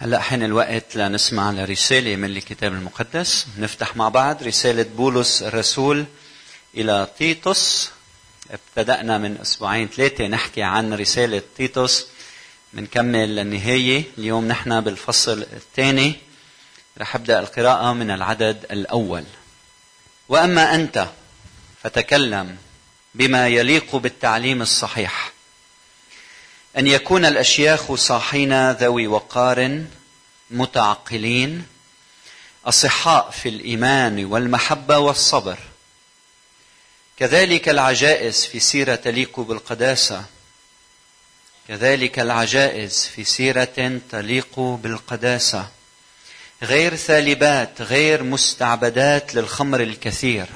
هلا حين الوقت لنسمع لرسالة من الكتاب المقدس. نفتح مع بعض رسالة بولس الرسول إلى تيتوس. ابتدأنا من أسبوعين ثلاثة نحكي عن رسالة تيتوس بنكمل للنهاية اليوم نحن بالفصل الثاني. رح أبدأ القراءة من العدد الأول. وأما أنت فتكلم بما يليق بالتعليم الصحيح. أن يكون الأشياخ صاحين ذوي وقار متعقلين أصحاء في الإيمان والمحبة والصبر. كذلك العجائز في سيرة تليق بالقداسة. كذلك العجائز في سيرة تليق بالقداسة. غير ثالبات غير مستعبدات للخمر الكثير.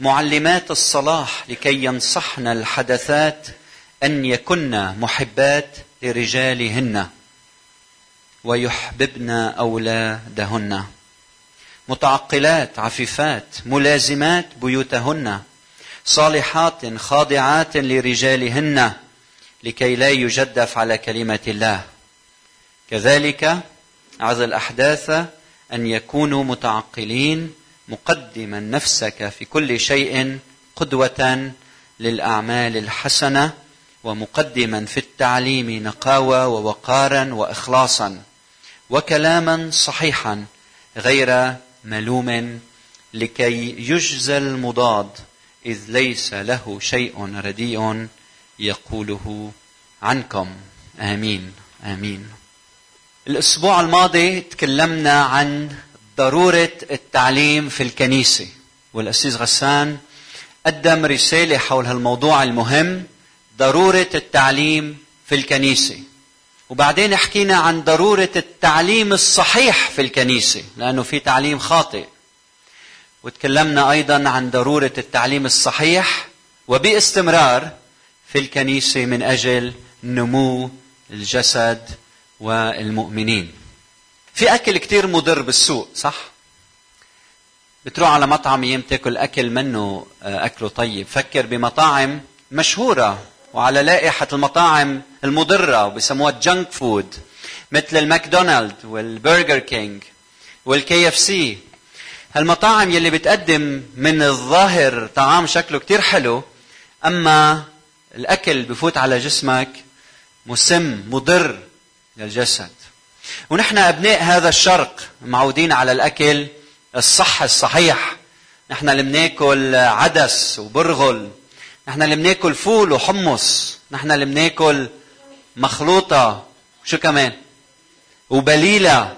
معلمات الصلاح لكي ينصحن الحدثات أن يكن محبات لرجالهن ويحببن أولادهن. متعقلات عفيفات ملازمات بيوتهن. صالحات خاضعات لرجالهن لكي لا يجدف على كلمة الله. كذلك عظ الأحداث أن يكونوا متعقلين مقدما نفسك في كل شيء قدوة للأعمال الحسنة ومقدما في التعليم نقاوة ووقارا وإخلاصا وكلاما صحيحا غير ملوم لكي يجزى المضاد إذ ليس له شيء رديء يقوله عنكم. آمين آمين. الأسبوع الماضي تكلمنا عن ضرورة التعليم في الكنيسة والاسيس غسان قدم رسالة حول هالموضوع المهم ضرورة التعليم في الكنيسة. وبعدين حكينا عن ضرورة التعليم الصحيح في الكنيسة لأنه في تعليم خاطئ. وتكلمنا أيضا عن ضرورة التعليم الصحيح وباستمرار في الكنيسة من أجل نمو الجسد والمؤمنين. في أكل كتير مضر بالسوق صح؟ بتروح على مطعم يم تاكل أكل منه آه، أكله طيب. فكر بمطاعم مشهورة وعلى لائحة المطاعم المضرة وبسموها junk food مثل الماكدونالد والبرجر كينج والكي اف سي هالمطاعم يلي بتقدم من الظاهر طعام شكله كتير حلو أما الأكل بفوت على جسمك مسم مضر للجسد. ونحن أبناء هذا الشرق معودين على الأكل الصح الصحيح. نحن اللي بناكل عدس وبرغل نحن اللي بناكل فول وحمص نحن اللي بناكل مخلوطة شو كمان؟ وبليلة.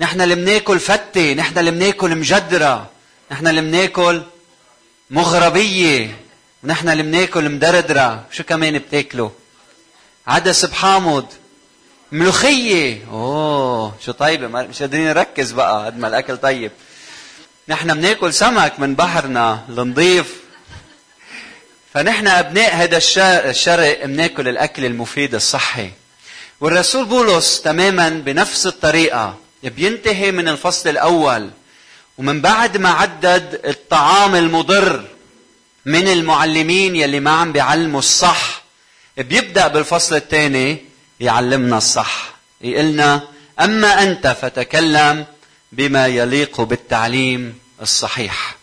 نحن اللي بناكل فتة نحن اللي بناكل مجدرة. نحن اللي بناكل مغربية. ونحن اللي بناكل مدردرة. شو كمان بتاكلوا؟ عدس بحامض. ملوخية. أوه شو طيبة. مش قادرين نركز بقى قد ما الأكل طيب. نحن بناكل سمك من بحرنا النظيف فنحن أبناء هذا الشرق بناكل الأكل المفيد الصحي. والرسول بولس تماما بنفس الطريقة. بينتهي من الفصل الأول. ومن بعد ما عدد الطعام المضر من المعلمين يلي ما عم بيعلموا الصح بيبدأ بالفصل الثاني يعلمنا الصح. يقلنا أما أنت فتكلم بما يليق بالتعليم الصحيح.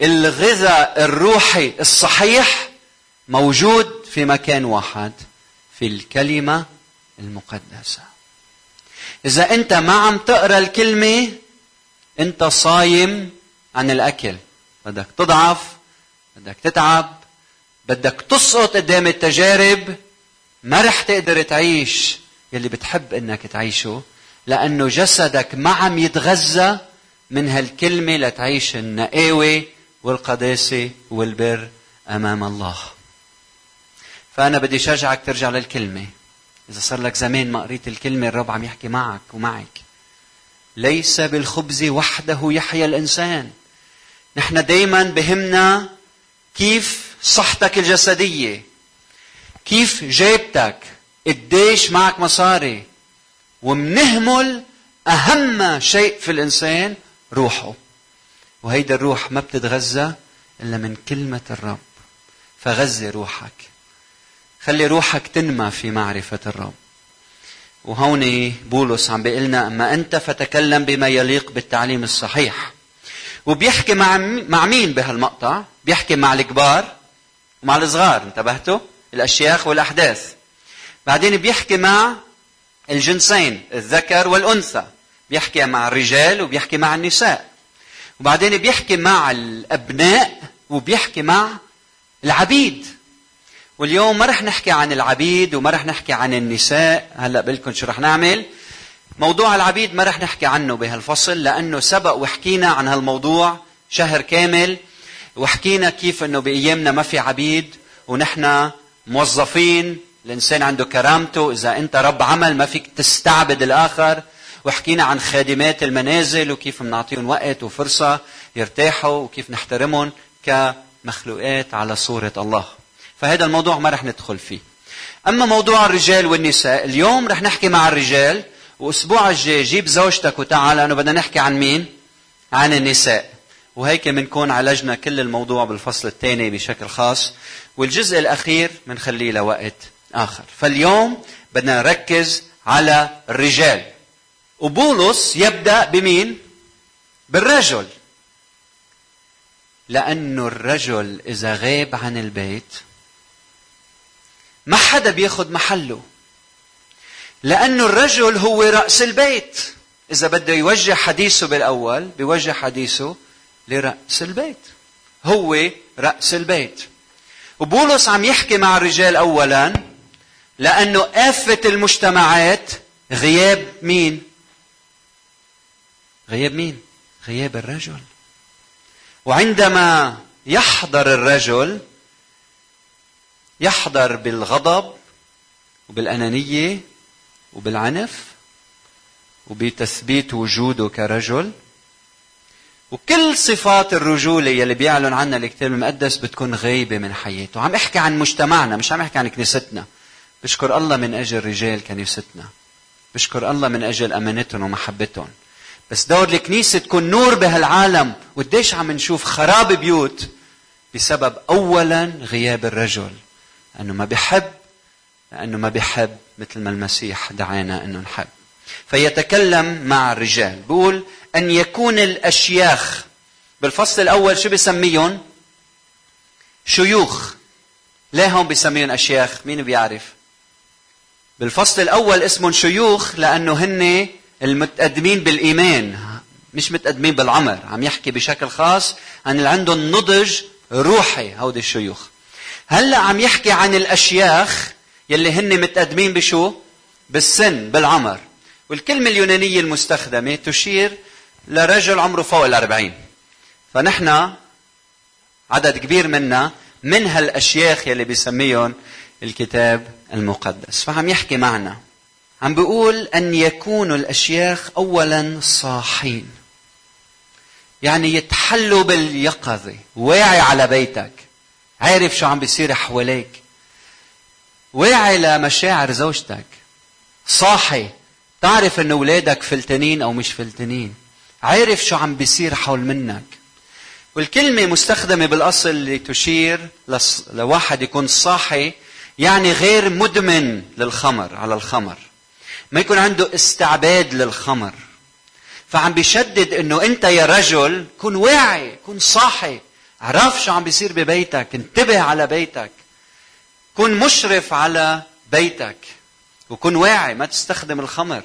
فالغذاء الروحي الصحيح موجود في مكان واحد في الكلمة المقدسة. إذا أنت ما عم تقرأ الكلمة أنت صايم عن الأكل. بدك تضعف بدك تتعب بدك تسقط قدام التجارب ما رح تقدر تعيش يلي بتحب إنك تعيشه لأنه جسدك ما عم يتغذى من هالكلمة لتعيش النقاوة والقداسة والبر أمام الله. فأنا بدي شجعك ترجع للكلمة. إذا صار لك زمان ما قريت الكلمة الرب عم يحكي معك ومعك. ليس بالخبز وحده يحيا الإنسان. نحن دايما بهمنا كيف صحتك الجسدية. كيف جيبتك. قديش معك مصاري. ومنهمل أهم شيء في الإنسان روحه. وهيدا الروح ما بتتغذى إلا من كلمة الرب. فغذي روحك. خلي روحك تنمى في معرفة الرب. وهون بولس عم بيقول لنا أما أنت فتكلم بما يليق بالتعليم الصحيح. وبيحكي مع مع مين بهالمقطع؟ بيحكي مع الكبار ومع الصغار انتبهتوا؟ الأشياخ والأحداث. بعدين بيحكي مع الجنسين الذكر والأنثى. بيحكي مع الرجال وبيحكي مع النساء. وبعدين بيحكي مع الأبناء وبيحكي مع العبيد. واليوم ما رح نحكي عن العبيد وما رح نحكي عن النساء. هلأ بقول شو رح نعمل. موضوع العبيد ما رح نحكي عنه بهالفصل لأنه سبق وحكينا عن هالموضوع شهر كامل وحكينا كيف إنه بأيامنا ما في عبيد ونحن موظفين. الإنسان عنده كرامته إذا أنت رب عمل ما فيك تستعبد الآخر. وحكينا عن خادمات المنازل وكيف بنعطيهم وقت وفرصة يرتاحوا وكيف نحترمهم كمخلوقات على صورة الله. فهذا الموضوع ما رح ندخل فيه. أما موضوع الرجال والنساء اليوم رح نحكي مع الرجال وأسبوع الجاي جيب زوجتك وتعال لأنه بدنا نحكي عن مين؟ عن النساء. وهيك بنكون عالجنا كل الموضوع بالفصل الثاني بشكل خاص. والجزء الأخير بنخليه لوقت آخر. فاليوم بدنا نركز على الرجال. وبولس يبدأ بمين؟ بالرجل. لأنه الرجل إذا غاب عن البيت ما حدا بياخذ محله. لأنه الرجل هو رأس البيت. إذا بده يوجه حديثه بالأول بيوجه حديثه لرأس البيت. هو رأس البيت. وبولس عم يحكي مع الرجال أولا لأنه آفة المجتمعات غياب مين؟ غياب مين؟ غياب الرجل. وعندما يحضر الرجل يحضر بالغضب وبالأنانية وبالعنف وبتثبيت وجوده كرجل وكل صفات الرجولة يلي بيعلن عنها الكتاب المقدس بتكون غايبة من حياته. عم احكي عن مجتمعنا مش عم احكي عن كنيستنا. بشكر الله من أجل رجال كنيستنا. بشكر الله من أجل أمانتهم ومحبتهم. بس دور الكنيسة تكون نور بهالعالم. وقديش عم نشوف خراب بيوت بسبب أولا غياب الرجل. أنه ما بيحب لأنه ما بيحب مثل ما المسيح دعانا أنه نحب. فيتكلم مع الرجال. بيقول أن يكون الأشياخ بالفصل الأول شو بيسميهم شيوخ. ليه هون بيسميهم أشياخ؟ مين بيعرف؟ بالفصل الأول اسمهم شيوخ لأنه هن المتقدمين بالإيمان مش متقدمين بالعمر عم يحكي بشكل خاص عن اللي عندهم نضج روحي هودي الشيوخ. هلأ عم يحكي عن الأشياخ يلي هن متقدمين بشو؟ بالسن بالعمر. والكلمة اليونانية المستخدمة تشير لرجل عمره فوق الأربعين. فنحن عدد كبير منا من هالأشياخ يلي بيسميهم الكتاب المقدس. فعم يحكي معنا. عم بيقول أن يكونوا الأشياخ أولا صاحين. يعني يتحلوا باليقظة. واعي على بيتك. عارف شو عم بيصير حواليك. واعي لمشاعر زوجتك. صاحي. تعرف إن أولادك فلتانين أو مش فلتانين عارف شو عم بيصير حول منك. والكلمة مستخدمة بالأصل لتشير لواحد يكون صاحي يعني غير مدمن للخمر على الخمر. ما يكون عنده استعباد للخمر. فعم بيشدد إنه أنت يا رجل كن واعي كن صاحي. عرف شو عم بيصير ببيتك انتبه على بيتك. كن مشرف على بيتك. وكن واعي ما تستخدم الخمر.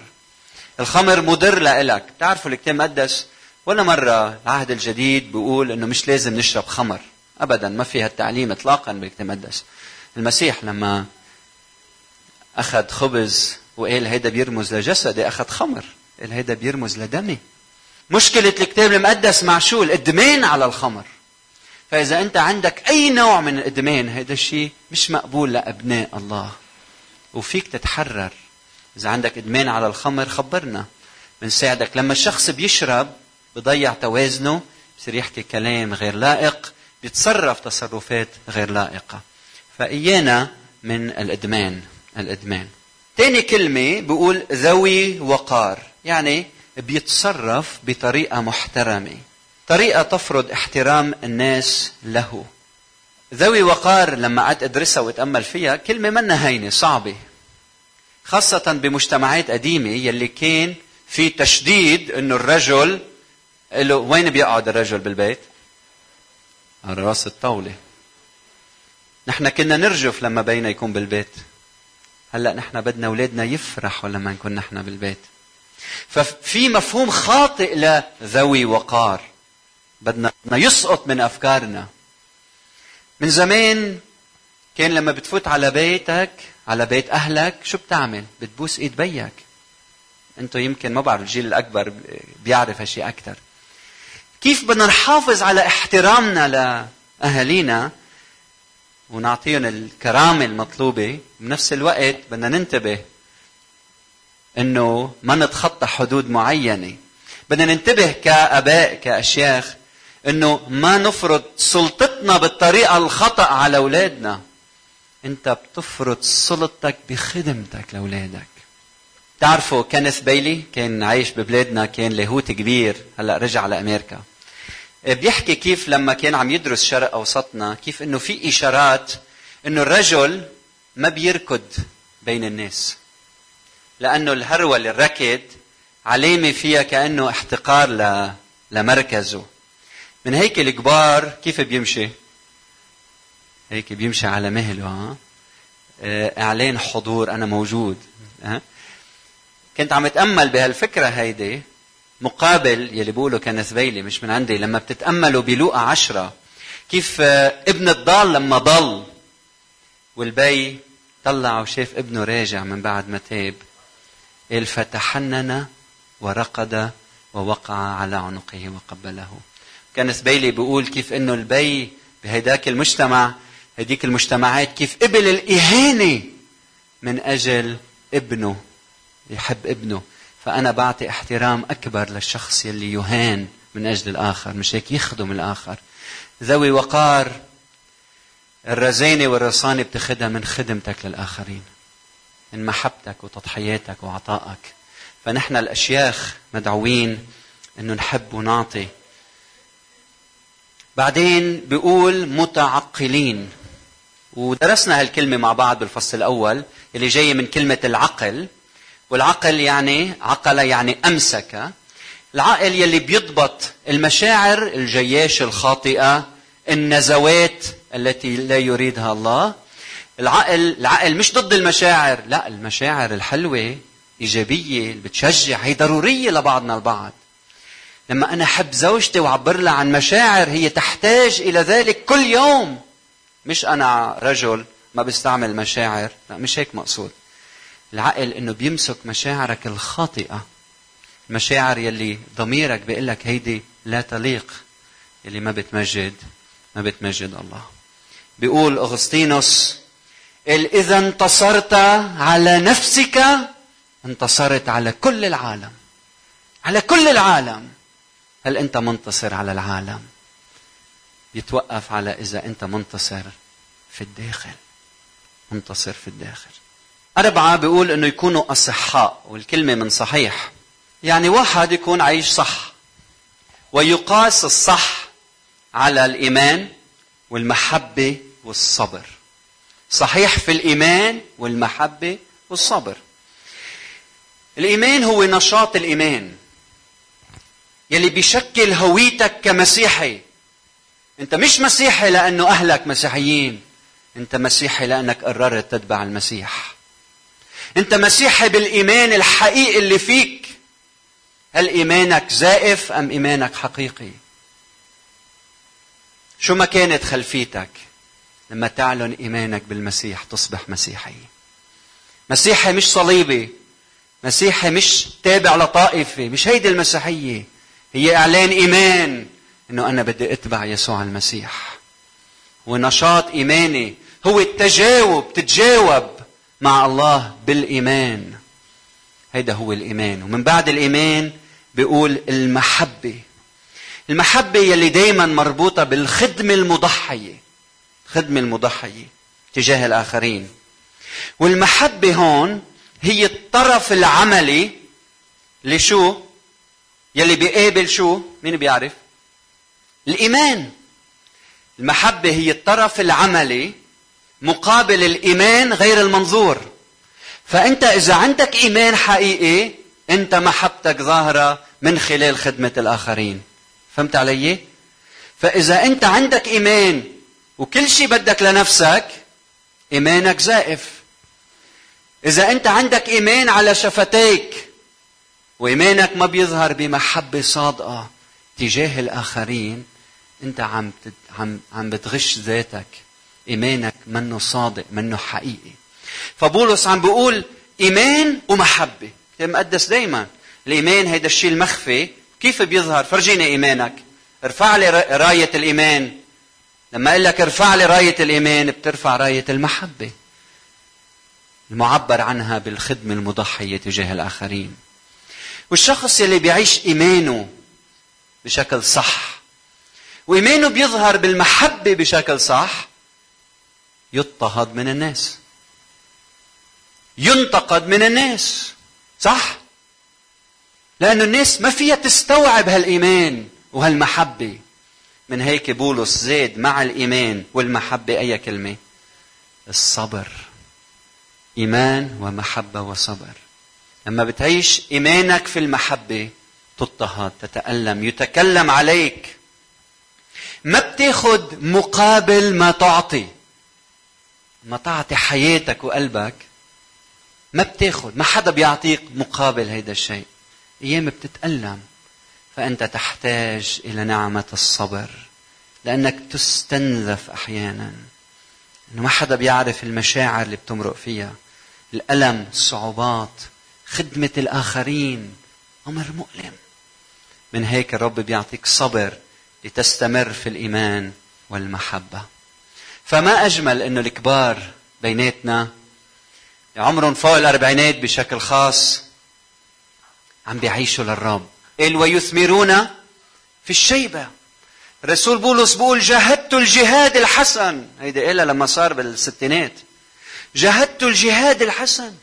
الخمر مضر لإلك. بتعرفوا الكتاب المقدس؟ ولا مرة العهد الجديد بيقول إنه مش لازم نشرب خمر. ابدا ما في هالتعليم اطلاقا بالكتاب المقدس. المسيح لما أخذ خبز وقال هيدا بيرمز لجسدي؟ أخذ خمر. قال هيدا بيرمز لدمي؟ مشكلة الكتاب المقدس مع شو؟ الإدمان على الخمر. فإذا أنت عندك أي نوع من الإدمان هذا الشيء مش مقبول لأبناء الله. وفيك تتحرر. إذا عندك إدمان على الخمر خبرنا. بنساعدك. لما الشخص بيشرب بضيع توازنه بصير يحكي كلام غير لائق بيتصرف تصرفات غير لائقة. فإيانا من الإدمان الإدمان. تاني كلمة بيقول ذوي وقار يعني بيتصرف بطريقة محترمة طريقة تفرض احترام الناس له ذوي وقار لما قعدت أدرسها وأتأمل فيها كلمة منا هينه صعبة خاصة بمجتمعات قديمة يلي كان في تشديد إنه الرجل له وين بيقعد الرجل بالبيت؟ على رأس الطاولة. نحن كنا نرجف لما بينا يكون بالبيت. هلا نحن بدنا أولادنا يفرحوا لما نكون نحن بالبيت. ففي مفهوم خاطئ لذوي وقار. بدنا يسقط من أفكارنا. من زمان كان لما بتفوت على بيتك على بيت أهلك شو بتعمل؟ بتبوس إيد بيك. أنتم يمكن ما بعرف الجيل الأكبر بيعرف هالشيء أكثر. كيف بدنا نحافظ على احترامنا لأهالينا ونعطيهم الكرامة المطلوبة. بنفس الوقت بدنا ننتبه إنه ما نتخطى حدود معينة. بدنا ننتبه كآباء كأشياخ إنه ما نفرض سلطتنا بالطريقة الخطأ على أولادنا. أنت بتفرض سلطتك بخدمتك لأولادك. تعرفوا كينيث بيلي كان عايش ببلادنا كان لاهوت كبير هلأ رجع لأمريكا. بيحكي كيف لما كان عم يدرس شرق أوسطنا كيف إنه في إشارات إنه الرجل ما بيركض بين الناس لأنه الهرول الركض علامة فيها كأنه احتقار ل... لمركزه. من هيك الكبار كيف بيمشي؟ هيك بيمشي على مهله ها؟ آه، إعلان حضور أنا موجود ها؟ كنت عم أتأمل بهالفكرة هيدي. مقابل يلي بيقولوا كنث بيلي مش من عندي. لما بتتأملوا بلوقا عشرة كيف ابن الضال لما ضل والبي طلع وشاف ابنه راجع من بعد ما تاب قال فتحنن وركض ووقع على عنقه وقبله. كنث بيلي بيقول كيف إنه البي بهيداك المجتمع هديك المجتمعات كيف قبل الإهانة من أجل ابنه يحب ابنه. فأنا بعطي احترام أكبر للشخص يلي يهان من أجل الآخر مش هيك؟ يخدم الآخر. ذوي وقار الرزانة والرصانة بتاخدها من خدمتك للآخرين من محبتك وتضحياتك وعطائك. فنحن الأشياخ مدعوين أنه نحب ونعطي. بعدين بيقول متعقلين. ودرسنا هالكلمة مع بعض بالفصل الأول اللي جاية من كلمة العقل. والعقل يعني عقل يعني أمسك. العقل يلي بيضبط المشاعر الجياش الخاطئة النزوات التي لا يريدها الله. العقل العقل مش ضد المشاعر لا المشاعر الحلوة إيجابية اللي بتشجع هي ضرورية لبعضنا البعض. لما أنا أحب زوجتي وأعبر لها عن مشاعر هي تحتاج إلى ذلك كل يوم. مش أنا رجل ما بستعمل مشاعر لا مش هيك مقصود. العقل إنه بيمسك مشاعرك الخاطئة. المشاعر يلي ضميرك بيقول لك هيدي لا تليق يلي ما بتمجد ما بتمجد الله. بيقول أغسطينوس إذا انتصرت على نفسك انتصرت على كل العالم. على كل العالم. هل أنت منتصر على العالم؟ يتوقف على إذا أنت منتصر في الداخل. منتصر في الداخل. أربعة بيقول إنه يكونوا أصحاء والكلمة من صحيح. يعني واحد يكون عايش صح ويقاس الصح على الإيمان والمحبة والصبر. صحيح في الإيمان والمحبة والصبر. الإيمان هو نشاط الإيمان. يلي بيشكل هويتك كمسيحي. أنت مش مسيحي لأنه أهلك مسيحيين أنت مسيحي لأنك قررت تتبع المسيح. انت مسيحي بالإيمان الحقيقي اللي فيك. هل إيمانك زائف أم إيمانك حقيقي؟ شو ما كانت خلفيتك لما تعلن إيمانك بالمسيح تصبح مسيحي؟ مسيحي مش صليبي. مسيحي مش تابع لطائفة. مش هيدي المسيحية. هي إعلان إيمان إنه أنا بدي أتبع يسوع المسيح. ونشاط إيماني هو التجاوب تتجاوب مع الله بالإيمان. هيدا هو الإيمان. ومن بعد الإيمان بيقول المحبة. المحبة يلي دائما مربوطة بالخدمة المضحية. الخدمه المضحية تجاه الآخرين. والمحبة هون هي الطرف العملي لشو؟ يلي بيقابل شو؟ مين بيعرف؟ الإيمان. المحبة هي الطرف العملي مقابل الإيمان غير المنظور. فأنت إذا عندك إيمان حقيقي أنت محبتك ظاهرة من خلال خدمة الآخرين. فهمت علي؟ فإذا أنت عندك إيمان وكل شيء بدك لنفسك إيمانك زائف. إذا أنت عندك إيمان على شفتيك وإيمانك ما بيظهر بمحبة صادقة تجاه الآخرين أنت عم عم عم بتغش ذاتك. إيمانك منه صادق منه حقيقي. فبولس عم بيقول إيمان ومحبة. كتاب مقدس دايما. الإيمان هيدا الشيء المخفي. كيف بيظهر؟ فرجيني إيمانك. ارفع لي راية الإيمان. لما أقول لك ارفع لي راية الإيمان بترفع راية المحبة. المعبر عنها بالخدمة المضحية تجاه الآخرين. والشخص يلي بيعيش إيمانه بشكل صح وإيمانه بيظهر بالمحبة بشكل صح يضطهد من الناس. ينتقد من الناس. صح؟ لأن الناس ما فيها تستوعب هالإيمان وهالمحبة. من هيك بولس زاد مع الإيمان والمحبة أي كلمة؟ الصبر. إيمان ومحبة وصبر. لما بتعيش إيمانك في المحبة تضطهد تتألم يتكلم عليك. ما بتاخد مقابل ما تعطي. ما تعطي حياتك وقلبك ما بتاخد ما حدا بيعطيك مقابل هيدا الشيء. أيام بتتألم فأنت تحتاج إلى نعمة الصبر لأنك تستنزف أحيانا. إنه ما حدا بيعرف المشاعر اللي بتمرق فيها. الألم الصعوبات خدمة الآخرين أمر مؤلم. من هيك الرب بيعطيك صبر لتستمر في الإيمان والمحبة. فما أجمل أنه الكبار بيناتنا عمرهم فوق الأربعينات بشكل خاص عم بيعيشوا للرب. قال ويثمرون في الشيبة. رسول بولس بيقول جاهدت الجهاد الحسن. هيدا قالها لما صار بالستينات. جاهدت الجهاد الحسن.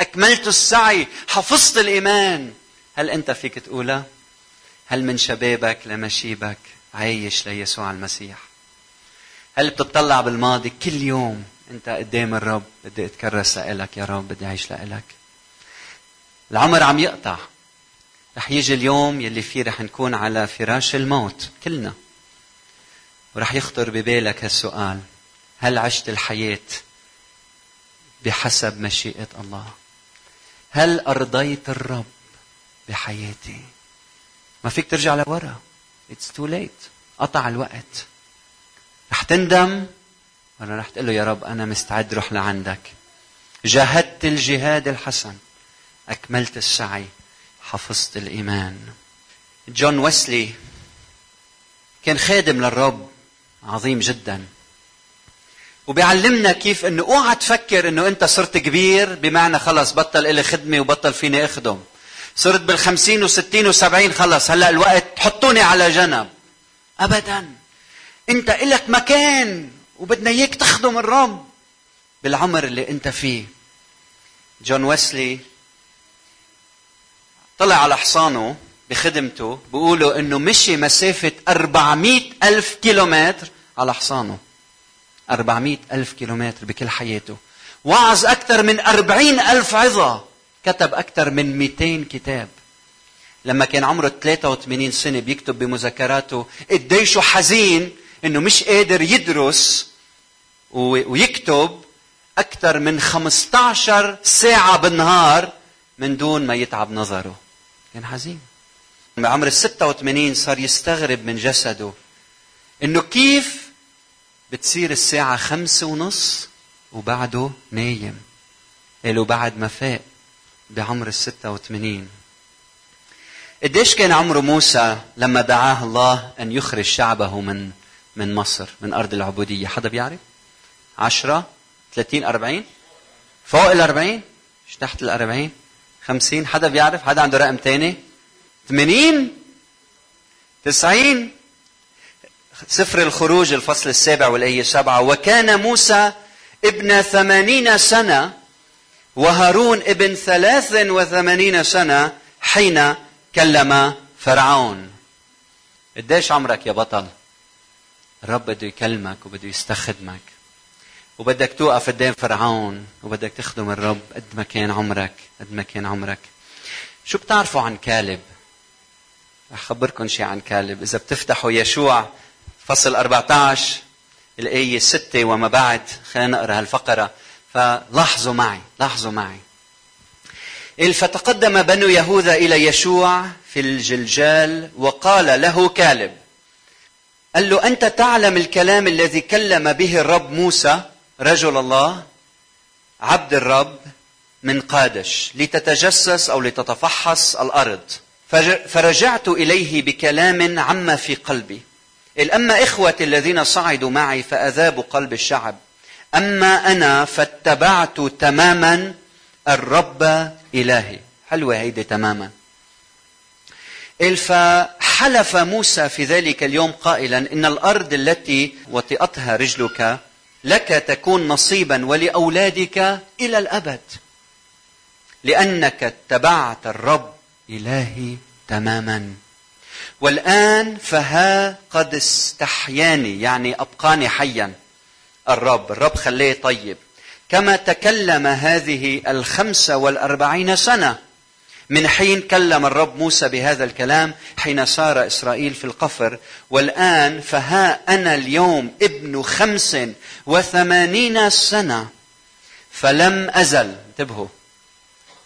أكملت السعي. حفظت الإيمان. هل أنت فيك تقولها؟ هل من شبابك لمشيبك عايش ليسوع المسيح؟ هل بتطلع بالماضي كل يوم؟ انت قدام الرب بدي اتكرس لك يا رب؟ بدي اعيش لك العمر عم يقطع. رح يجي اليوم يلي فيه رح نكون على فراش الموت كلنا. ورح يخطر ببالك هالسؤال. هل عشت الحياة بحسب مشيئة الله؟ هل أرضيت الرب بحياتي؟ ما فيك ترجع لورا. It's too late. قطع الوقت. رح تندم؟ ولا رح تقول له يا رب أنا مستعد روح لعندك. جاهدت الجهاد الحسن أكملت السعي حفظت الإيمان. جون ويسلي كان خادم للرب عظيم جدا. وبيعلمنا كيف إنه أوعى تفكر إنه أنت صرت كبير بمعنى خلص بطل إلي خدمة وبطل فيني أخدم. صرت بالخمسين وستين وسبعين خلص هلأ الوقت حطوني على جنب. ابدا. انت إلك مكان وبدنا إياك تخدم الرب بالعمر اللي انت فيه جون ويسلي طلع على حصانه بخدمته بيقولوا إنه مشي مسافة 400 ألف كيلومتر على حصانه. 400 ألف كيلومتر بكل حياته. وعظ أكثر من 40 ألف عظة. كتب أكثر من 200 كتاب. لما كان عمره 83 سنة بيكتب بمذكراته قديش حزين إنه مش قادر يدرس ويكتب أكثر من 15 ساعة بالنهار من دون ما يتعب نظره. كان حزين. بعمر ال 86 صار يستغرب من جسده إنه كيف بتصير الساعة خمسة ونص وبعده نايم. قالوا بعد ما فاق بعمر ال 86 قديش كان عمره موسى لما دعاه الله أن يخرج شعبه من من مصر من أرض العبودية. حدا بيعرف؟ عشرة ثلاثين أربعين؟ فوق الأربعين مش تحت الأربعين خمسين؟ حدا بيعرف؟ حدا عنده رقم تاني؟ ثمانين تسعين؟ سفر الخروج الفصل السابع والآية سبعة وكان موسى ابن ثمانين سنة وهارون ابن ثلاث وثمانين سنة حين كلم فرعون. قديش عمرك يا بطل؟ الرب بده يكلمك وبده يستخدمك. وبدك توقف قدام فرعون وبدك تخدم الرب قد ما كان عمرك قد ما كان عمرك. شو بتعرفوا عن كالب؟ رح أخبركم شيء عن كالب. إذا بتفتحوا يشوع فصل 14 الآية 6 وما بعد خلينا نقرأ هالفقرة. فلاحظوا معي لاحظوا معي. فتقدم بنو يهوذا إلى يشوع في الجلجال وقال له كالب قال له أنت تعلم الكلام الذي كلم به الرب موسى رجل الله عبد الرب من قادش لتتجسس أو لتتفحص الأرض. فرجعت إليه بكلام عم في قلبي. أما إخوتي الذين صعدوا معي فأذابوا قلب الشعب. أما أنا فاتبعت تماما الرب إلهي. حلوة هيدي تماما؟ فحلف موسى في ذلك اليوم قائلا إن الأرض التي وطئتها رجلك لك تكون نصيبا ولأولادك إلى الأبد لأنك اتبعت الرب إلهي تماما. والآن فها قد استحياني يعني أبقاني حيا. الرب الرب خليه طيب. كما تكلم هذه الخمسة والأربعين سنة من حين كلم الرب موسى بهذا الكلام حين سار إسرائيل في القفر والآن فها أنا اليوم ابن خمس وثمانين سنة فلم أزل. انتبهوا.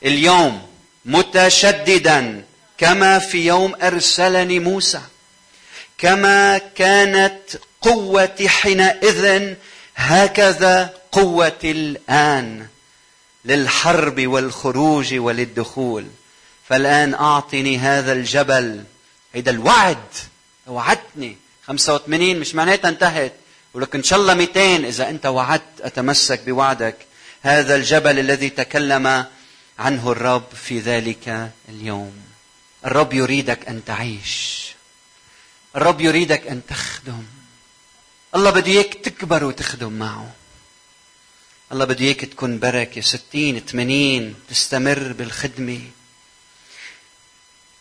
اليوم متشددا كما في يوم أرسلني موسى كما كانت قوتي حينئذ هكذا قوتي الآن للحرب والخروج وللدخول فالآن أعطني هذا الجبل. هيدا الوعد وعدتني. 85 مش معناتها انتهت. ولك إن شاء الله 200 إذا أنت وعدت أتمسك بوعدك. هذا الجبل الذي تكلم عنه الرب في ذلك اليوم. الرب يريدك أن تعيش. الرب يريدك أن تخدم. الله بده إياك تكبر وتخدم معه. الله بده إياك تكون بركة. ستين ثمانين تستمر بالخدمة.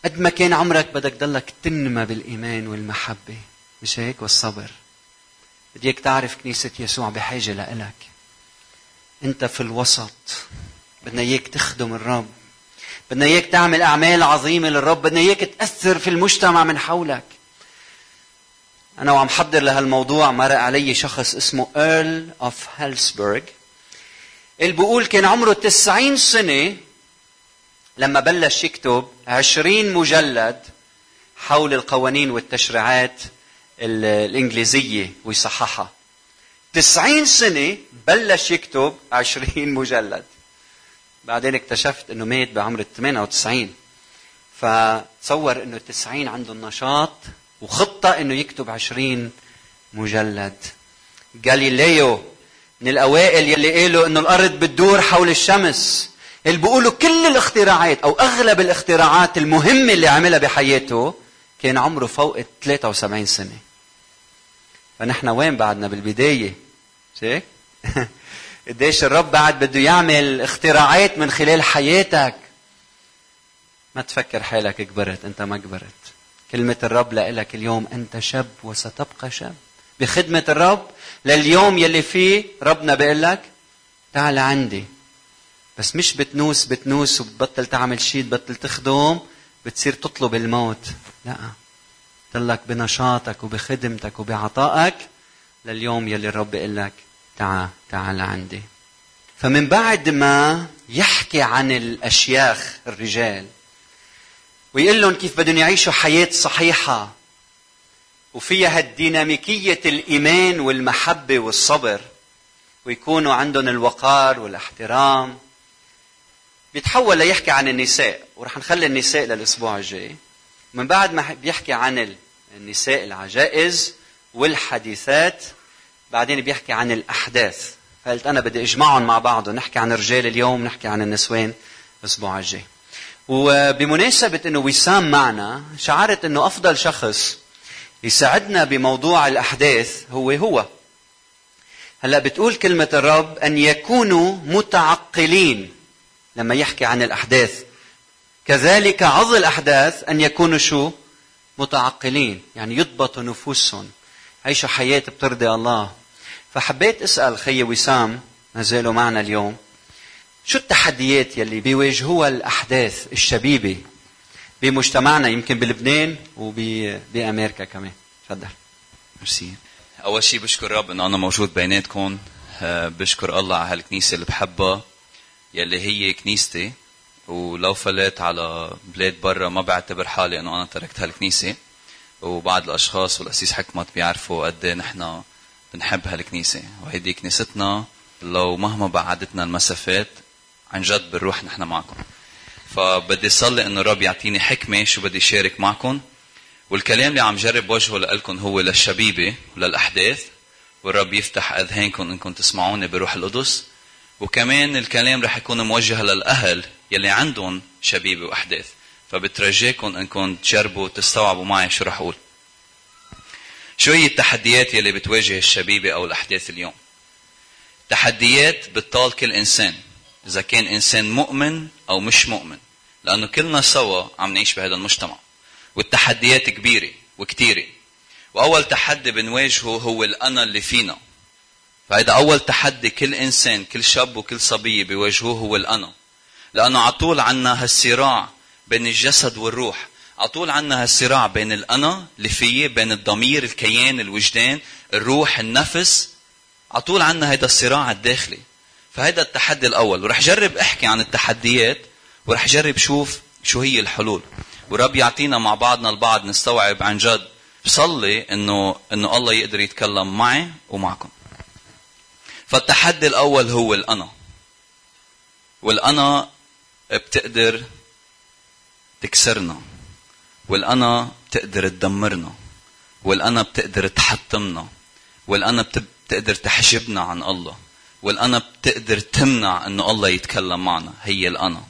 قد ما كان عمرك بدك ضلك تنمى بالإيمان والمحبة. مش هيك؟ والصبر. بدي إياك تعرف كنيسة يسوع بحاجة لإلك. أنت في الوسط. بدنا إياك تخدم الرب. بدنا إياك تعمل أعمال عظيمة للرب. بدنا إياك تأثر في المجتمع من حولك. أنا وعم حضر لهالموضوع. مرق علي شخص اسمه إيرل أوف هالسبرغ اللي بيقول كان عمره 90 سنة لما بلش يكتب عشرين مجلد حول القوانين والتشريعات الإنجليزية ويصححها. تسعين سنة بلش يكتب عشرين مجلد. بعدين اكتشفت إنه مات بعمر 98 فتصور إنه 90 عنده النشاط وخطة إنه يكتب 20 مجلد. جاليليو من الأوائل يلي قالوا إنه الأرض بتدور حول الشمس. اللي بيقولوا كل الاختراعات أو أغلب الاختراعات المهمة اللي عملها بحياته كان عمره فوق 73 سنة. فنحن وين بعدنا؟ بالبداية. شيك قديش الرب بعد بده يعمل اختراعات من خلال حياتك. ما تفكر حالك كبرت أنت ما كبرت. كلمة الرب لك اليوم أنت شاب وستبقى شاب. بخدمة الرب لليوم يلي فيه ربنا بيقول لك تعال عندي. بس مش بتنوس بتنوس وبتبطل تعمل شيء تبطل تخدم بتصير تطلب الموت. لا. تلك بنشاطك وبخدمتك وبعطائك لليوم يلي الرب بيقول لك تعال تعال عندي فمن بعد ما يحكي عن الأشياخ الرجال ويقول لهم كيف بدهم يعيشوا حياة صحيحة وفيها الديناميكية الإيمان والمحبة والصبر ويكونوا عندهم الوقار والاحترام بيتحول ليحكي عن النساء ورح نخلي النساء للأسبوع الجاي. من بعد ما بيحكي عن النساء العجائز والحديثات بعدين بيحكي عن الأحداث. فقلت أنا بدي أجمعهم مع بعض ونحكي عن الرجال اليوم نحكي عن النسوان الأسبوع الجاي. وبمناسبة إنه وسام معنا شعرت إنه أفضل شخص يساعدنا بموضوع الأحداث هو هو. هلأ بتقول كلمة الرب أن يكونوا متعقلين. لما يحكي عن الأحداث. كذلك عظ الأحداث أن يكونوا شو؟ متعقلين يعني يضبطوا نفوسهم. عيشوا حياة بترضي الله. فحبيت أسأل خي وسام ما زالوا معنا اليوم شو التحديات يلي بيواجهوها الأحداث الشبيبة بمجتمعنا يمكن بلبنان وبامريكا كمان؟ تفضل. ميرسي أول شيء بشكر رب إنه أنا موجود بيناتكم. آه، بشكر الله على هالكنيسة اللي بحبها. يلي هي كنيستي ولو فلت على بلاد برا ما بعتبر حالي إنه أنا تركت هالكنيسه وبعض الأشخاص والأسيس حكمت بيعرفوا قد إيه نحن بنحب هالكنيسة. وهيدي كنيستنا لو مهما بعدتنا المسافات عن جد بنروح نحن معكم. فبدي صلي إنه الرب يعطيني حكمة شو بدي شارك معكم. والكلام اللي عم جرب وجهه لكم هو للشبيبة وللأحداث. والرب يفتح أذهانكم إنكم تسمعوني بروح القدس. وكمان الكلام رح يكون موجه للأهل يلي عندهم شبيبة وأحداث. فبترجاكم إنكم تجربوا تستوعبوا معي شو رح أقول. شو هي التحديات يلي بتواجه الشبيبة أو الأحداث اليوم؟ تحديات بتطال كل إنسان إذا كان إنسان مؤمن أو مش مؤمن لأنه كلنا سوا عم نعيش بهذا المجتمع. والتحديات كبيرة وكثيره وأول تحدي بنواجهه هو الأنا اللي فينا. فهذا أول تحدي كل إنسان كل شاب وكل صبيه بيواجهوه هو الأنا. لأنه على طول عنا هالصراع بين الجسد والروح. على طول عنا هالصراع بين الأنا اللي فيي بين الضمير الكيان الوجدان الروح النفس. على طول عنا هذا الصراع الداخلي. فهذا التحدي الأول. ورح جرب أحكي عن التحديات ورح جرب شوف شو هي الحلول. ورب يعطينا مع بعضنا البعض نستوعب عن جد. بصلي إنه إنه الله يقدر يتكلم معي ومعكم. فالتحدي الأول هو الأنا. والأنا بتقدر تكسرنا. والأنا بتقدر تدمرنا. والأنا بتقدر تحطمنا. والأنا بتقدر تحجبنا عن الله. والأنا بتقدر تمنع إنه الله يتكلم معنا. هي الأنا.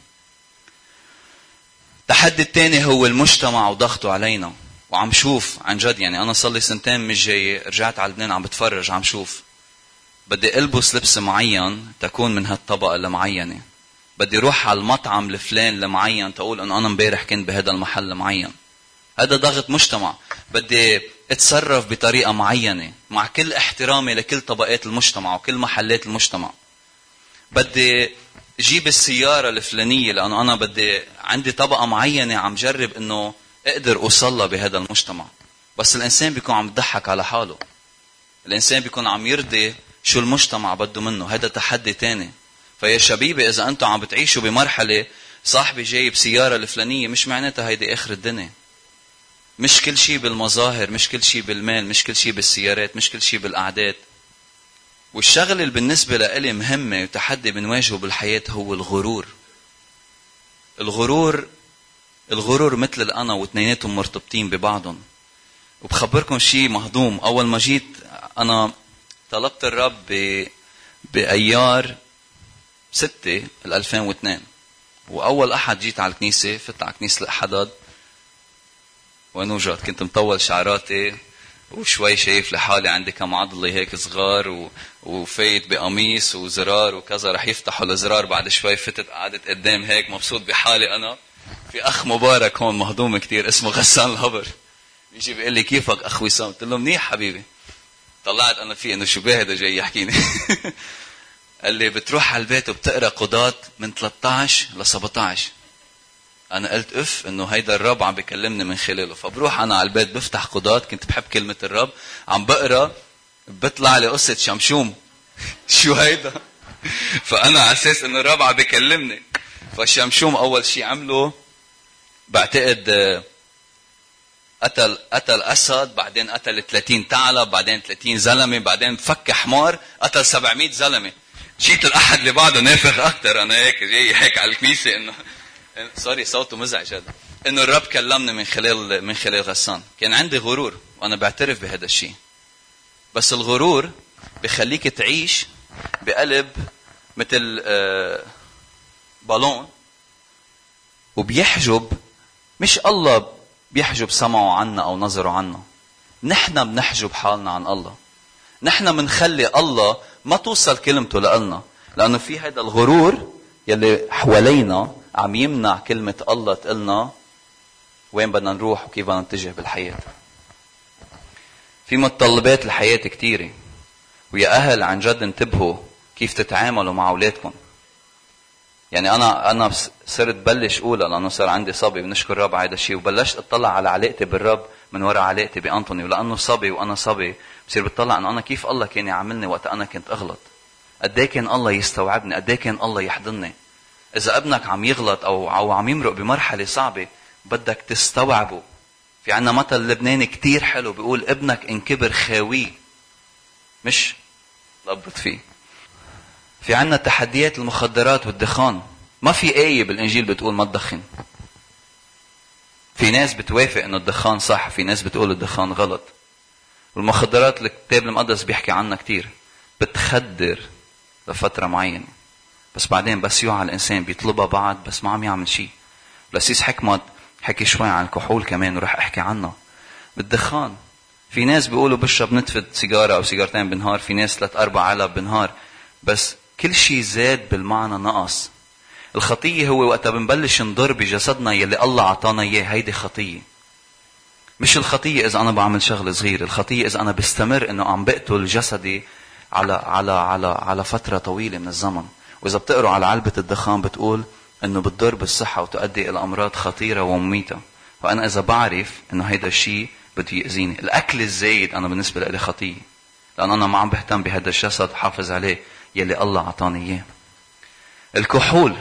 التحدي الثاني هو المجتمع وضغطه علينا. وعم شوف عن جد يعني أنا صار لي سنتين مش جاي رجعت على لبنان عم بتفرج عم شوف. بدي ألبس لبس معين تكون من هالطبقة المعينة. بدي أروح على المطعم الفلان المعين تقول إنه أنا امبارح كنت بهذا المحل معين هذا ضغط مجتمع. بدي أتصرف بطريقة معينة مع كل احترامي لكل طبقات المجتمع وكل محلات المجتمع. بدي جيب السيارة الفلانية لأنه أنا بدي عندي طبقة معينة عم جرب إنه أقدر أوصلها بهذا المجتمع. بس الإنسان بيكون عم يضحك على حاله. الإنسان بيكون عم يرضي شو المجتمع بده منه؟ هذا تحدي تاني. فيا شبيبه إذا أنتم عم بتعيشوا بمرحلة صاحبي جايب سيارة الفلانية مش معناتها هيدي آخر الدنيا. مش كل شيء بالمظاهر مش كل شيء بالمال مش كل شيء بالسيارات مش كل شيء بالأعداد. والشغلة اللي بالنسبة لإلي مهمة وتحدي بنواجهه بالحياة هو الغرور. الغرور الغرور مثل الأنا واثنيناتهم مرتبطين ببعضهم. وبخبركم شيء مهضوم أول ما جيت أنا طلبت الرب ب... بأيار ستة 2002 وأول أحد جيت على الكنيسة فت على كنيسة الأحداد وين وجد كنت مطول شعراتي وشوي شايف لحالي عندي كم عضلة هيك صغار و... وفايت بقميص وزرار وكذا. رح يفتحوا الزرار بعد شوي فتت قعدت قدام هيك مبسوط بحالي أنا. في أخ مبارك هون مهضوم كتير اسمه غسان الهبر. يجي بيقول لي كيفك أخ وسام؟ قلت له منيح حبيبي. طلعت أنا فيه إنه شو باهي جاي يحكيني؟ قال لي بتروح على البيت وبتقرأ قضاة من 13 ل 17 أنا قلت اف إنه هيدا الرب عم بكلمني من خلاله. فبروح أنا على البيت بفتح قضاة كنت بحب كلمة الرب عم بقرأ بطلع لي قصة شمشوم. شو هيدا؟ فأنا على أساس إنه الرب عم بكلمني فالشمشوم أول شيء عمله بعتقد قتل قتل أسد بعدين قتل 30 ثعلب بعدين 30 زلمة بعدين فك حمار قتل 700 زلمة. جيت الأحد اللي بعده نافخ أكثر أنا هيك جاي هيك على الكنيسة انه سوري صوته مزعج هذا. إنه الرب كلمني من خلال من خلال غسان كان عندي غرور وأنا بعترف بهذا الشيء. بس الغرور بخليك تعيش بقلب مثل آه، بالون وبيحجب مش الله بيحجب سمعه عنا أو نظره عنا. نحن بنحجب حالنا عن الله. نحن بنخلي الله ما توصل كلمته لنا لأنه في هذا الغرور يلي حوالينا عم يمنع كلمة الله تقلنا. وين بدنا نروح وكيف بدنا نتجه بالحياة. في متطلبات الحياة كثيرة ويا أهل عن جد انتبهوا كيف تتعاملوا مع أولادكم. يعني أنا أنا صرت بلش اولى لأنه صار عندي صبي بنشكر الرب على هذا الشيء وبلشت أطلع على علاقتي بالرب من وراء علاقتي بأنطوني ولأنه صبي وأنا صبي بصير بتطلع إنه أنا كيف الله كان يعاملني وقت أنا كنت أغلط؟ قد إيه كان الله يستوعبني؟ قد إيه كان الله يحضني؟ إذا ابنك عم يغلط أو أو عم يمرق بمرحلة صعبة بدك تستوعبه. في عنا مثل لبناني كتير حلو بيقول ابنك إن كبر خاويه مش لبط فيه. في عنا تحديات المخدرات والدخان. ما في آية بالإنجيل بتقول ما تدخن. في ناس بتوافق إنه الدخان صح في ناس بتقول الدخان غلط. والمخدرات الكتاب المقدس بيحكي عنها كتير. بتخدر لفترة معينة. بس بعدين بس يوعى الإنسان بيطلبها بعد بس ما عم يعمل شيء. لسيس حكمت حكي شوي عن الكحول كمان ورح أحكي عنه. بالدخان في ناس بيقولوا بشرب نتفة سيجارة أو سيجارتين بالنهار في ناس ثلاث أربع علب بالنهار بس كل شيء زاد بالمعنى نقص. الخطية هو وقتها بنبلش نضر بجسدنا يلي الله عطانا إياه هيدي خطية. مش الخطية إذا أنا بعمل شغلة صغيرة الخطية إذا أنا بستمر إنه عم بقتل جسدي على على على على فترة طويلة من الزمن. وإذا بتقروا على علبة الدخان بتقول إنه بتضر بالصحة وتؤدي إلى أمراض خطيرة ومميتة. فأنا إذا بعرف إنه هيدا الشيء بده يأذيني. الأكل الزايد أنا بالنسبة لي خطية. لأن أنا ما عم بهتم بهذا الجسد حافظ عليه. يلي الله أعطاني إياه الكحول.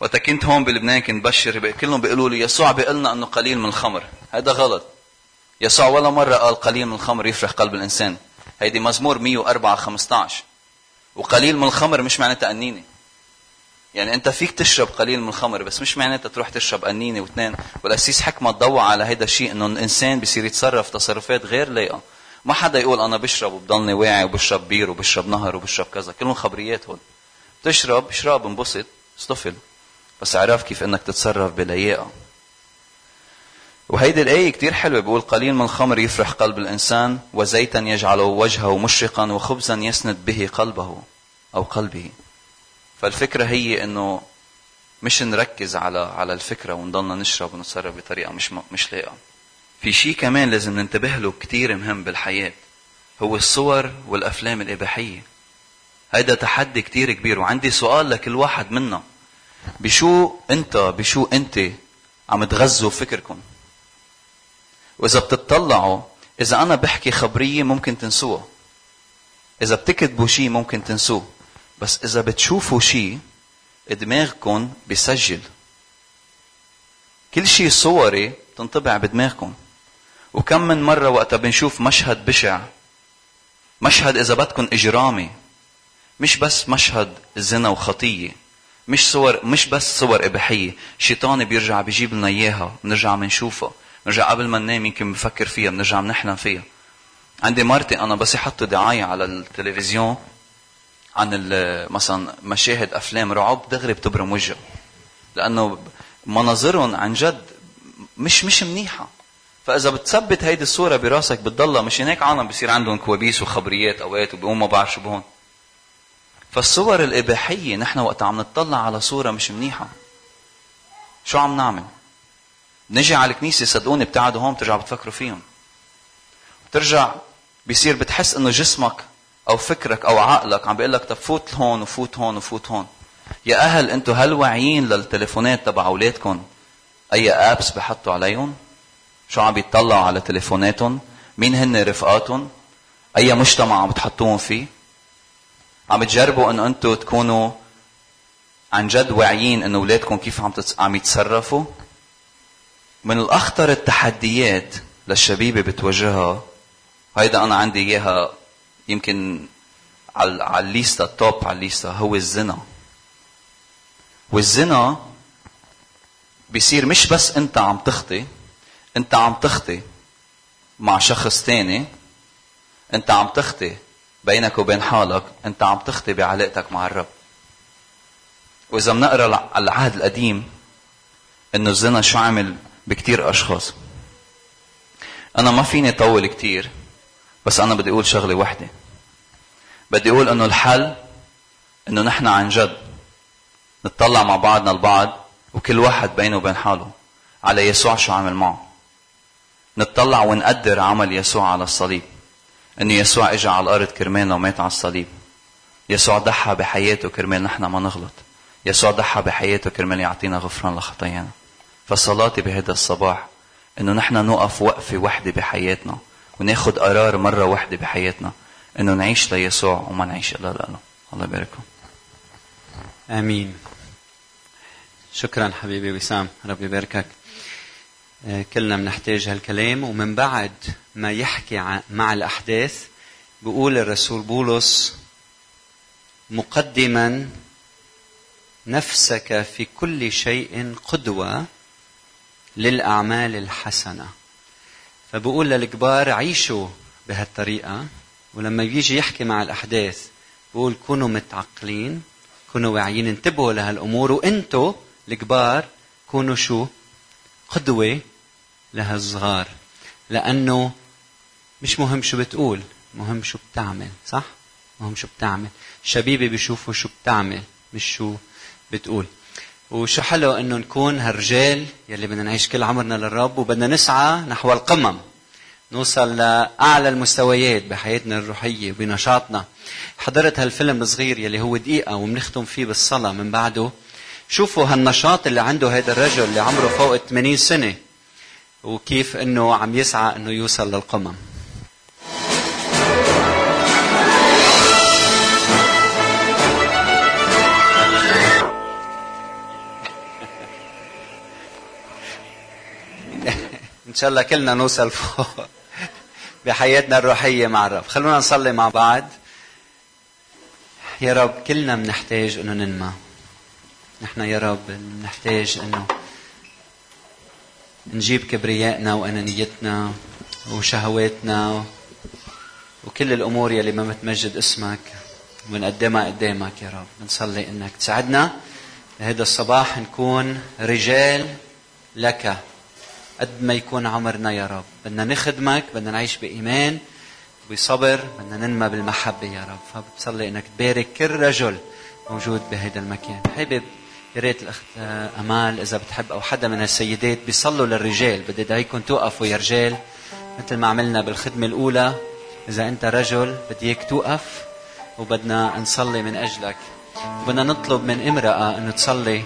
وقت كنت هون بلبنان كنت بشر كلهم بيقولوا لي يسوع بيقول لنا إنه قليل من الخمر. هذا غلط. يسوع ولا مرة قال قليل من الخمر يفرح قلب الإنسان. هيدي مزمور 104 15 وقليل من الخمر مش معناتها قنينه يعني أنت فيك تشرب قليل من الخمر بس مش معناتها تروح تشرب قنينه واثنين. والاسيس حكمة تضوى على هذا الشيء إنه الإنسان بصير يتصرف تصرفات غير لايقه ما حدا يقول أنا بشرب وبضلني واعي وبشرب بير وبشرب نهر وبشرب كذا كلهم خبريات هول تشرب اشرب انبسط اصطفل بس عرف كيف إنك تتصرف بلياقه وهيدي الآية كتير حلوة بيقول قليل من الخمر يفرح قلب الإنسان وزيتا يجعل وجهه مشرقا وخبزا يسند به قلبه أو قلبه. فالفكرة هي إنه مش نركز على على الفكرة ونضلنا نشرب ونتصرف بطريقة مش مش لايقة. في شيء كمان لازم ننتبه له كتير مهم بالحياة هو الصور والأفلام الإباحية. هيدا تحدي كتير كبير وعندي سؤال لكل واحد منا. بشو أنت بشو أنت عم تغذوا فكركم؟ وإذا بتطلعوا إذا أنا بحكي خبرية ممكن تنسوها. إذا بتكتبوا شيء ممكن تنسوه. بس إذا بتشوفوا شيء دماغكم بيسجل. كل شيء صوري تنطبع بدماغكم. وكم من مرة وقتها بنشوف مشهد بشع. مشهد إذا بدكم إجرامي. مش بس مشهد زنا وخطية. مش صور مش بس صور إباحية. شيطان بيرجع بيجيب لنا إياها. بنرجع بنشوفها. بنرجع قبل ما ننام يمكن بنفكر فيها. بنرجع بنحلم فيها. عندي مرتي أنا بس يحطوا دعاية على التلفزيون عن مثلا مشاهد أفلام رعب دغري بتبرم وجهها لأنه مناظرهم عن جد مش مش منيحة. فإذا بتثبت هيدي الصورة براسك بتضلها مش هيك عالم بصير عندهم كوابيس وخبريات أوقات وبيقوموا ما بعرف شو بهون فالصور الإباحية نحن وقت عم نطلع على صورة مش منيحة. شو عم نعمل؟ نجي على الكنيسة صدقوني بتقعدوا هون بترجعوا بتفكروا فيهم. بترجع بيصير بتحس إنه جسمك أو فكرك أو عقلك عم بيقول لك طب فوت هون وفوت هون وفوت هون. يا أهل أنتم هل واعيين للتليفونات تبع أولادكم. أي ابس بحطوا عليهم؟ شو عم بيطلعوا على تليفوناتهم مين هن رفقاتهم أي مجتمع عم بتحطوهم فيه. عم تجربوا إنه أنتم تكونوا عن جد واعيين إنه أولادكم كيف عم عم يتصرفوا. من الأخطر التحديات للشبيبة بتواجهها هيدا أنا عندي إياها يمكن على على الليستا ال top على الليستا هو الزنا. والزنا بيصير مش بس أنت عم تخطي انت عم تخطي مع شخص تاني انت عم تخطي بينك وبين حالك انت عم تخطي بعلاقتك مع الرب. وإذا بنقرأ العهد القديم إنه الزنا شو عمل بكتير أشخاص. أنا ما فيني طول كتير بس أنا بدي أقول شغلة وحدة. بدي أقول إنه الحل إنه نحن عن جد نتطلع مع بعضنا البعض وكل واحد بينه وبين حاله على يسوع شو عمل معه. نتطلع ونقدر عمل يسوع على الصليب. انه يسوع اجى على الأرض كرمالنا ومات على الصليب. يسوع ضحى بحياته كرمال نحن ما نغلط. يسوع ضحى بحياته كرمال يعطينا غفران لخطايانا. فصلاتي بهذا الصباح إنه نحن نقف وقفة وحدة بحياتنا وناخذ قرار مرة وحدة بحياتنا إنه نعيش ليسوع وما نعيش إلا له الله يبارككم آمين. شكرا حبيبي وسام ربي يباركك. كلنا بنحتاج هالكلام. ومن بعد ما يحكي مع الأحداث بيقول الرسول بولس مقدما نفسك في كل شيء قدوة للأعمال الحسنة. فبقول للكبار عيشوا بهالطريقة. ولما بيجي يحكي مع الأحداث بقول كونوا متعقلين كونوا واعيين انتبهوا لهالأمور وانتوا الكبار كونوا شو؟ قدوه لهالصغار لأنه مش مهم شو بتقول مهم شو بتعمل صح؟ مهم شو بتعمل. الشبيبه بيشوفوا شو بتعمل مش شو بتقول. وشو حلو إنه نكون هالرجال يلي بدنا نعيش كل عمرنا للرب وبدنا نسعى نحو القمم نوصل لأعلى المستويات بحياتنا الروحية وبنشاطنا. حضرت هالفيلم الصغير يلي هو دقيقة وبنختم فيه بالصلاة من بعده. شوفوا هالنشاط اللي عنده هذا الرجل اللي عمره فوق 80 سنة وكيف إنه عم يسعى إنه يوصل للقمم. إن شاء الله كلنا نوصل فوق بحياتنا الروحية مع الرب. خلونا نصلي مع بعض. يا رب كلنا بنحتاج إنه ننمى. نحن يا رب نحتاج إنه نجيب كبريائنا وأنانيتنا وشهواتنا وكل الأمور يلي ما بتمجد اسمك ونقدمها قدامك يا رب. بنصلي إنك تساعدنا هذا الصباح نكون رجال لك قد ما يكون عمرنا يا رب. بدنا نخدمك بدنا نعيش بإيمان بصبر بدنا ننمى بالمحبة يا رب. فبصلي إنك تبارك كل رجل موجود بهذا المكان. حابب يا ريت الأخت أمال إذا بتحب أو حدا من السيدات بيصلوا للرجال. بدي ادعيكم توقفوا يا رجال. مثل ما عملنا بالخدمة الأولى إذا أنت رجل بدي إياك توقف وبدنا نصلي من أجلك. بدنا نطلب من امرأة إنه تصلي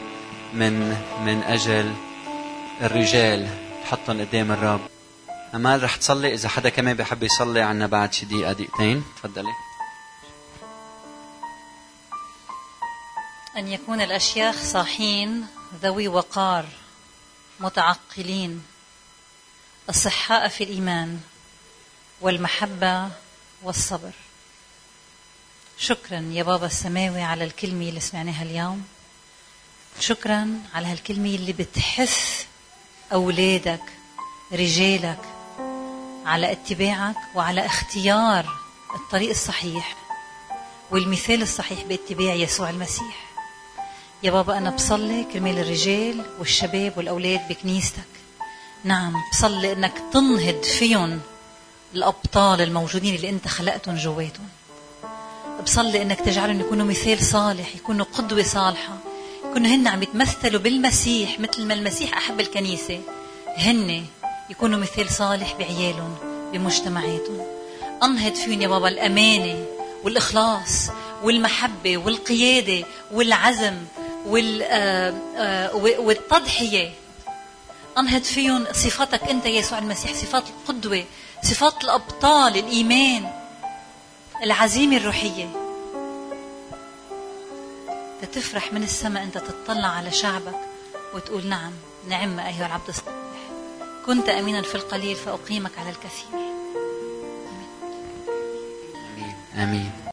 من من أجل الرجال. تحطهم قدام الرب. أمال رح تصلي؟ إذا حدا كمان بحب يصلي عنا بعد شي دقيقة دقيقتين. تفضلي. أن يكون الأشياخ صاحين ذوي وقار متعقلين أصحاء في الإيمان والمحبة والصبر. شكرا يا بابا السماوي على الكلمة اللي سمعناها اليوم. شكرا على هالكلمة اللي بتحث أولادك رجالك على اتباعك وعلى اختيار الطريق الصحيح والمثال الصحيح باتباع يسوع المسيح. يا بابا أنا بصلي كرمال الرجال والشباب والأولاد بكنيستك. نعم بصلي أنك تنهض فيهم الأبطال الموجودين اللي أنت خلقتهم جواتهم. بصلي أنك تجعلهم يكونوا مثال صالح يكونوا قدوة صالحة. يكونوا هن عم يتمثلوا بالمسيح مثل ما المسيح أحب الكنيسة. هن يكونوا مثال صالح بعيالهم بمجتمعاتهم. أنهض فيهم يا بابا الأمانة والإخلاص والمحبة والقيادة والعزم والتضحية. أنهض فيهم صفاتك أنت يسوع المسيح صفات القدوة صفات الأبطال الإيمان العزيمة الروحية. تتفرح من السماء أنت تطلع على شعبك وتقول نعم نعم أيها العبد الصالح. كنت أمينا في القليل فأقيمك على الكثير. آمين. آمين.